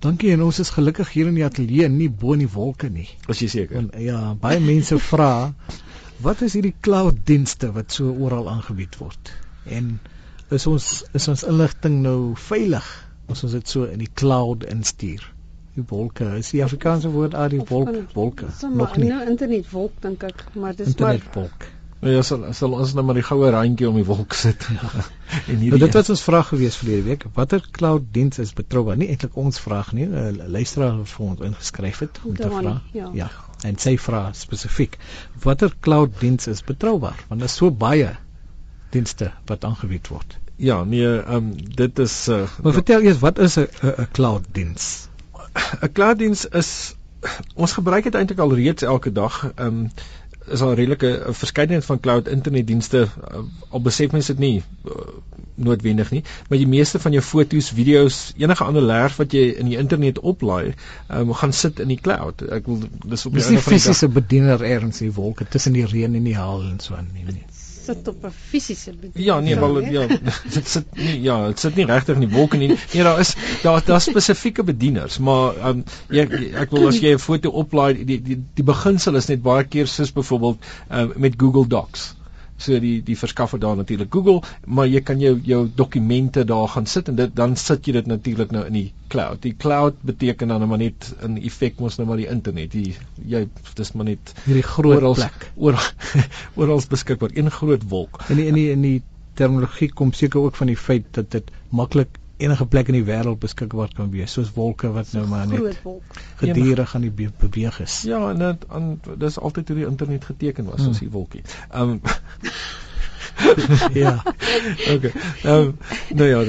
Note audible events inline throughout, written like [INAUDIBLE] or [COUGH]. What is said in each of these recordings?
Dankie en ons is gelukkig hier in die ateljee nie bo in die wolke nie. As jy seker. En, ja, baie mense vra wat is hierdie cloud dienste wat so oral aangebied word? En is ons is ons inligting nou veilig as ons dit so in die cloud instuur? Die wolke, is die Afrikaanse woord aan die wolk, wolke. Nog nie. Nou internet wolk dink ek, maar dis maar Internet wolk. Nou ja, sal sal ons nou maar die goue randjie om die wolk sit. Ja. [LAUGHS] en Nou, hierdie dit was ons vraag gewees verlede week. Watter cloud diens is betroubaar? Nie eintlik ons vraag nie, 'n luisteraar het vir ons ingeskryf het om te vra. ja. ja. En sy vra spesifiek, watter cloud diens is betroubaar? Want daar is so baie dienste wat aangebied word. Ja, nee, ehm um, dit is 'n uh, Maar vertel eers wat is 'n 'n 'n cloud diens? [CLEARS THROAT] 'n clouddiens is ons gebruik dit eintlik al reeds elke dag. Ehm um, is al redelike verskeidenheid van cloud internetdienste uh, al besef mense dit nie uh, noodwendig nie, maar die meeste van jou foto's, video's, enige ander lerf wat jy in die internet oplaai, um, gaan sit in die cloud. Ek wil dis op die einde van die fisiese bediener ergens in die wolke tussen die reën en die haal en so aan nie. nie. Sit op 'n fisiese bediening. Ja, nee, wel ja, [LAUGHS] dit sit nie ja, dit sit nie regtig in die wolke nie. Nee, daar is daar daar spesifieke bedieners, maar ehm um, jy ek wil as jy 'n foto oplaai, die die die beginsel is net baie keer soos byvoorbeeld ehm um, met Google Docs. So die die verskaffer daar natuurlik Google, maar jy kan jou jou dokumente daar gaan sit en dit dan sit jy dit natuurlik nou in die cloud. Die cloud beteken dan maar net in effek mos nou maar die internet. Die jy dis maar net Hierdie groot oral plek. oral [LAUGHS] oral beskikbaar, een groot wolk. In die in die in die terminologie kom seker ook van die feit dat dit maklik enige plek in die wêreld beskikbaar kan wees, soos wolke wat nou maar net gedurig aan die be beweeg is. Ja, en dit aan dis altyd hoe die internet geteken was, Hmm. as die wolkie. Ehm um, [LAUGHS] ja. okay. Ehm um, nou ja,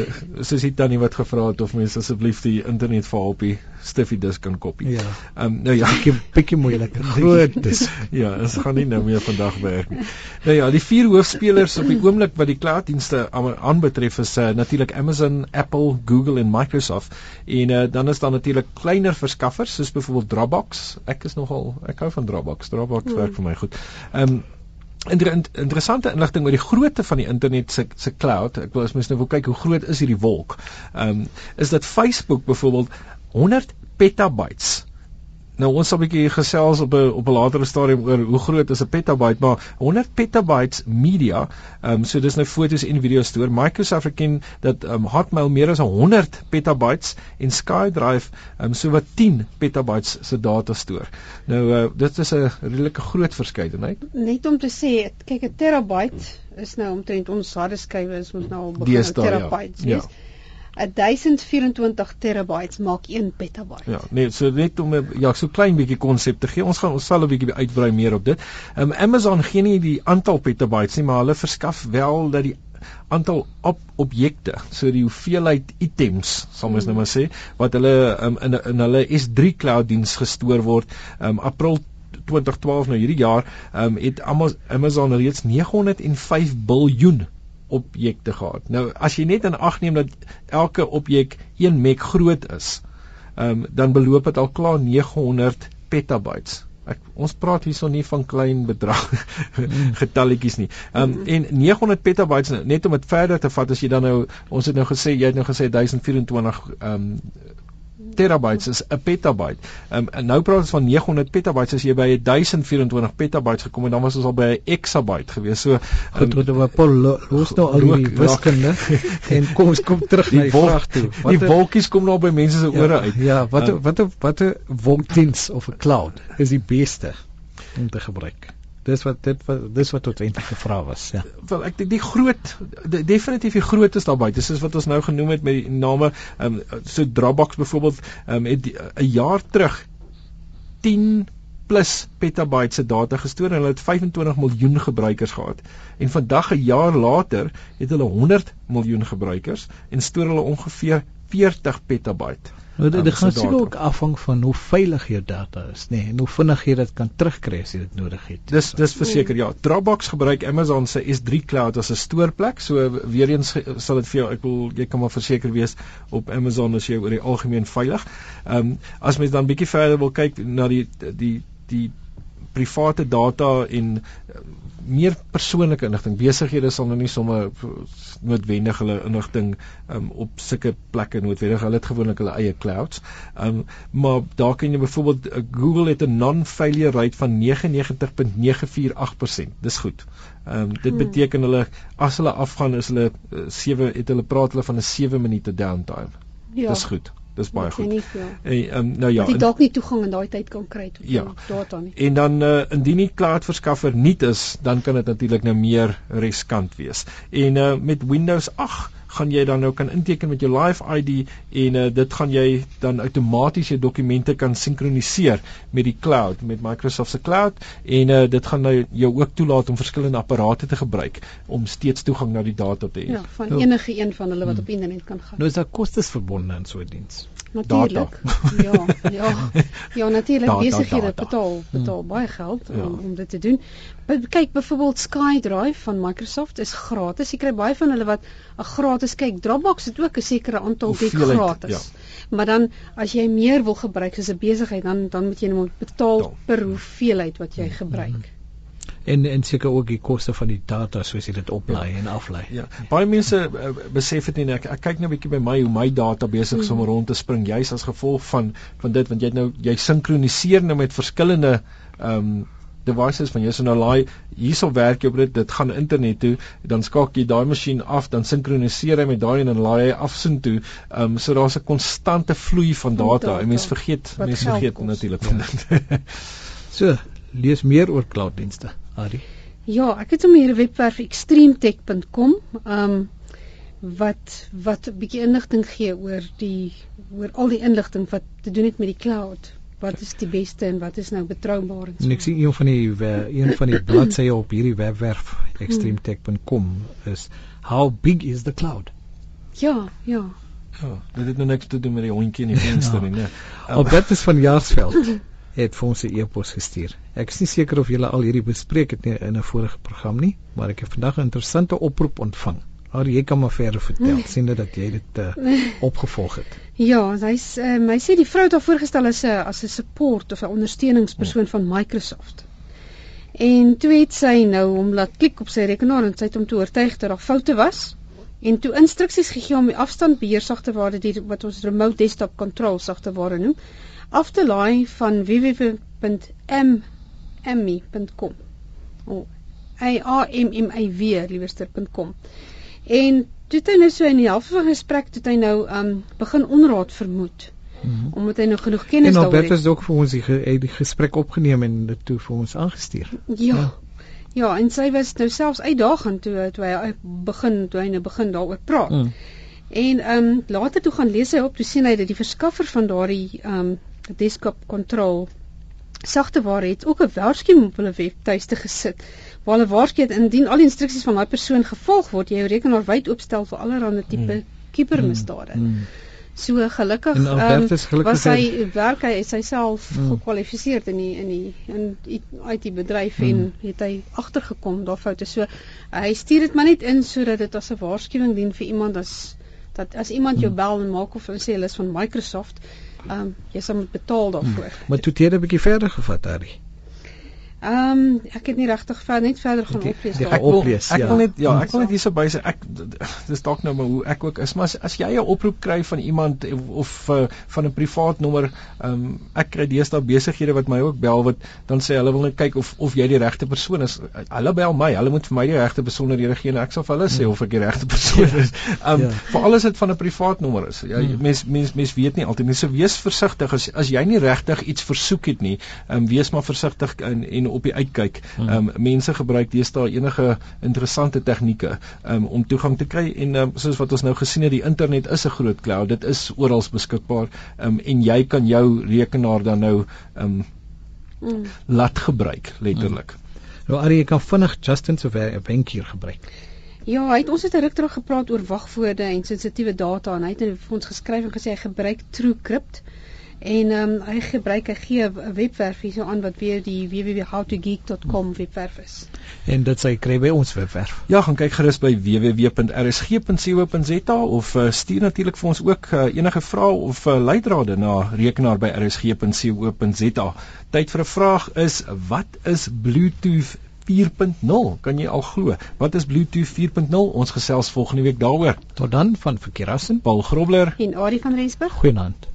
soos dit tannie wat gevra het of mense asseblief die internet vir die stiffy disk kan kopie. Ja. Ehm um, nou ja, Bietjie bietjie moeilik. [LAUGHS] Groot dis. ja, dit gaan nie nou meer vandag werk nie. Nou ja, die vier hoofspelers op die oomblik wat die clouddienste aan- aanbetref is uh, natuurlik Amazon, Apple, Google en Microsoft. En uh, dan is daar natuurlik kleiner verskaffers soos byvoorbeeld Dropbox. Ek is nogal ek hou van Dropbox. Dropbox Hmm. werk vir my goed. Ehm um, Inter interessante inligting oor die grootte van die internet se se cloud. Ek wil as mens nou wil kyk hoe groot is hierdie wolk. Ehm um, is dat Facebook byvoorbeeld 100 petabytes. Nou ons sal 'n bietjie gesels op 'n op 'n latere stadium oor hoe groot is 'n petabyte, maar 100 petabytes media, ehm um, so dis nou foto's en video's stoor. Microsoft erken dat ehm um, Hotmail meer as 100 petabytes en SkyDrive ehm um, so wat 10 petabytes se data stoor. Nou uh, dit is 'n redelike groot verskeidenheid. Net om te sê, kyk 'n terabyte is nou omtrent ons harde skywe is ons nou al begin met Deesdae, ja. terabytes Ja. Wees. 1024 terabytes maak 1 petabyte. Ja, nee, so net om ja, so klein bietjie konsep te gee. Ons gaan ons sal 'n bietjie uitbrei meer op dit. Ehm um, Amazon gee nie die aantal petabytes nie, maar hulle verskaf wel dat die aantal op objekte, so die hoeveelheid items, sal mens nou maar sê, wat hulle um, in in hulle S3 cloud diens gestoor word, um, April 2012 nou hierdie jaar, um, het Amazon reeds 905 biljoen objekte gehad. Nou as jy net in ag neem dat elke objek 1 meg groot is, um, dan beloop dit al klaar 900 petabytes. Ek ons praat hierso nie van klein bedrag [LAUGHS] getalletjies nie. Um en 900 petabytes net om dit verder te vat as jy dan nou ons het nou gesê jy het nou gesê 1024 um terabytes is 'n petabyte. Um, en nou praat ons van 900 petabytes as jy by 1024 petabytes gekom het dan was ons al by 'n exabyte gewees. So Goed, goed, maar Paul, lo- los nou al die wiskunde [LAUGHS] en kom ons kom terug na die wolk- vraag toe. die wolkies kom nou by mense se ore ja, uit. Ja, wat Um, wat wat 'n wolkdiens of 'n cloud is die beste om te gebruik. Dis wat dit wat dis wat tot eintlik gevra was, ja. wel ek dink die groot de, definitief die groot is daar buite soos wat ons nou genoem het met die name um, so Dropbox byvoorbeeld um, het die- 'n jaar terug 10 plus petabyte se data gestoor en hulle het 25 miljoen gebruikers gehad. En vandag 'n jaar later het hulle 100 miljoen gebruikers en stoor hulle ongeveer 40 petabyte Nou dit, um, dit gaan seker ook afhang van hoe veilig jou data is, nê, nee, en hoe vinnig jy dit kan terugkry as jy dit nodig het. Dis dis verseker ja. Dropbox gebruik Amazon se S3 cloud as 'n stoorplek. So weer eens sal dit vir jou ek wil jy kan maar verseker wees op Amazon is jy oor die algemeen veilig. Ehm um, as mens dan bietjie verder wil kyk na die die die private data en uh, meer persoonlike inligting. Besighede sal nou nie sommer noodwendig hulle inligting um, op sulke plekke noodwendig. Hulle het gewoonlik hulle eie clouds. Um, maar daar kan jy byvoorbeeld uh, Google het 'n non-failure rate van 99.948%. Dis goed. Um, dit hmm. beteken hulle as hulle afgaan is hulle 7 uh, het hulle praat hulle van 'n 7 minute downtime. Ja. Dis goed. Dis baie goed. En ehm um, nou ja, jy dalk nie toegang in daai tyd kan kry tot ja. data nie. En dan uh, indien die cloud verskaffer nie is, dan kan dit natuurlik nou meer riskant wees. En uh, met Windows 8 gaan jy dan nou kan inteken met jou Live ID en uh, dit gaan jy dan outomaties jou dokumente kan sinkroniseer met die cloud met Microsoft se cloud en uh, dit gaan nou jou ook toelaat om verskillende apparate te gebruik om steeds toegang na die data te hê. Ja, van enige een van hulle wat hmm. op internet kan gaan. Nou is daar kostes verbonde aan so 'n diens. Natuurlik. Ja, ja. [LAUGHS] Ja, natuurlik besighede betaal betaal hmm. baie geld om, ja. om dit te doen. Kyk byvoorbeeld SkyDrive van Microsoft is gratis. Jy kry baie van hulle wat 'n gratis kyk. Dropbox het ook 'n sekere aantal gig gratis. Ja. Maar dan as jy meer wil gebruik as 'n besigheid, dan dan moet jy nou betaal ja. per hoeveelheid wat jy gebruik. Mm -hmm en en seker ook die koste van die data soos jy dit oplaai ja. en aflaai. Ja. Baie mense uh, besef dit nie ek, ek kyk nou 'n bietjie by my hoe my data besig is om mm. rond te spring juis as gevolg van van dit want jy nou jy sinkroniseer nou met verskillende ehm um, devices van jy so nou laai hierso werk jy op dit dit gaan internet toe dan skakel jy daai masjien af dan sinkroniseer hy met daai en dan laai hy af sin toe ehm um, so daar's 'n konstante vloei van data en mense vergeet mense vergeet natuurlik van dit. [LAUGHS] so lees meer oor clouddienste Ari? Ja, ek het hom hier webwerf extremetech.com, ehm um, wat wat 'n bietjie inligting gee oor die oor al die inligting wat te doen het met die cloud. Wat is die beste en wat is nou betroubaar en so. En ek sien een van die een van die [CLEARS THROAT] bladsye op hierdie webwerf extremetech.com is how big is the cloud? Ja, ja. Ja, dit het nou niks te doen met die hondjie in die venster ja. nie, nee. Op dit is van Jaarsveld. [LAUGHS] het vir ons 'n e-pos gestuur. Ek is nie seker of julle al hierdie bespreek het nie in 'n vorige program nie, maar ek het vandag 'n interessante oproep ontvang. Maar jy kan maar verder vertel, [LAUGHS] nee. sien dat jy dit uh, [LAUGHS] opgevolg het. Ja, hy's uh, my sê die vrou het haar voorgestel as 'n as 'n support of 'n ondersteuningspersoon van Microsoft. En toe het sy nou hom laat klik op sy rekenaar en sy het hom toe oortuig dat daar foute was en toe instruksies gegee om die afstandbeheer sagteware die wat ons remote desktop control sagteware noem af te laai van www.mmi.com. O A A M M A W liewerster.com. En toe hy nou so in die helfte van gesprek toe hy nou um begin onraad vermoed. Mm -hmm. omdat hy nou genoeg kennis daaroor het. En Albertus het ook vir ons die, die gesprek opgeneem en dit toe vir ons aangestuur. Ja. ja. Ja, en sy was nou selfs uitdagend toe toe hy begin toe hy nou begin daaroor praat. Mm. En ehm um, later toe gaan lees hy op toe sien hy dat die verskaffer van daardie ehm um, desktop control sagteware het ook 'n waarskuwing op hulle webtuiste gesit waar hulle waarsku dat indien al die instruksies van daai persoon gevolg word jy jou rekenaar wyd oopstel vir allerlei tipe hmm. kibermisdade. Hmm. Hmm. So gelukkig um, was hy werk hy sy self hmm. gekwalifiseer in die in die in IT bedryf hmm. en het hy agtergekom daar foute. So hy stuur dit maar net in sodat dit as 'n waarskuwing dien vir iemand as dat as iemand jou hmm. bel en maak of sê hulle is van Microsoft Ehm um, jy sal moet betaal daarvoor. Hmm. Maar toe het jy 'n bietjie verder gevat, Harry. Ehm um, ek het nie regtig ver net verder gaan oplees nie. Ek wil ek ja. wil net ja, ek wil net hierso by sê ek dis dalk nou maar hoe ek ook is, maar as, as jy 'n oproep kry van iemand of, uh, van 'n privaat nommer, ehm um, ek kry deesdae besighede wat my ook bel wat dan sê hulle wil net kyk of of jy die regte persoon is. Hulle bel my, hulle moet vir my die regte besonderhede gee en ek sal vir hulle sê of ek die regte persoon is. Ehm um, ja. vir alles dit van 'n privaat nommer is. Ja, hmm. mens mens mens weet nie altyd nie. So wees versigtig as as jy nie regtig iets versoek het nie, ehm um, wees maar versigtig en en op die uitkyk. Hmm. Ehm um, mense gebruik deesdae enige interessante tegnieke um, om toegang te kry en um, soos wat ons nou gesien het, die internet is 'n groot cloud. Dit is oral beskikbaar um, en jy kan jou rekenaar dan nou ehm um, mm. laat gebruik letterlik. Mm. Nou Ari, jy kan vinnig Justin se wenk hier gebruik. Ja, hy het ons het 'n ruk terug gepraat oor wagwoorde en sensitiewe data en hy het vir ons geskryf en gesê hy gebruik TrueCrypt En ehm um, hy gebruik hy gee 'n webwerf hierso aan wat weer die www.howtogeek.com webwerf is. En dit sê kry by ons webwerf. Ja, gaan kyk gerus by www.rsg.co.za of uh, stuur natuurlik vir ons ook uh, enige vrae of uh, leidrade na rekenaar by rsg.co.za. Tyd vir 'n vraag is wat is Bluetooth 4.0 kan jy al glo? Wat is Bluetooth 4.0 ons gesels volgende week daaroor. Tot dan van verkeerassen Paul Grobler. En Adie van Rensburg. Goeienaand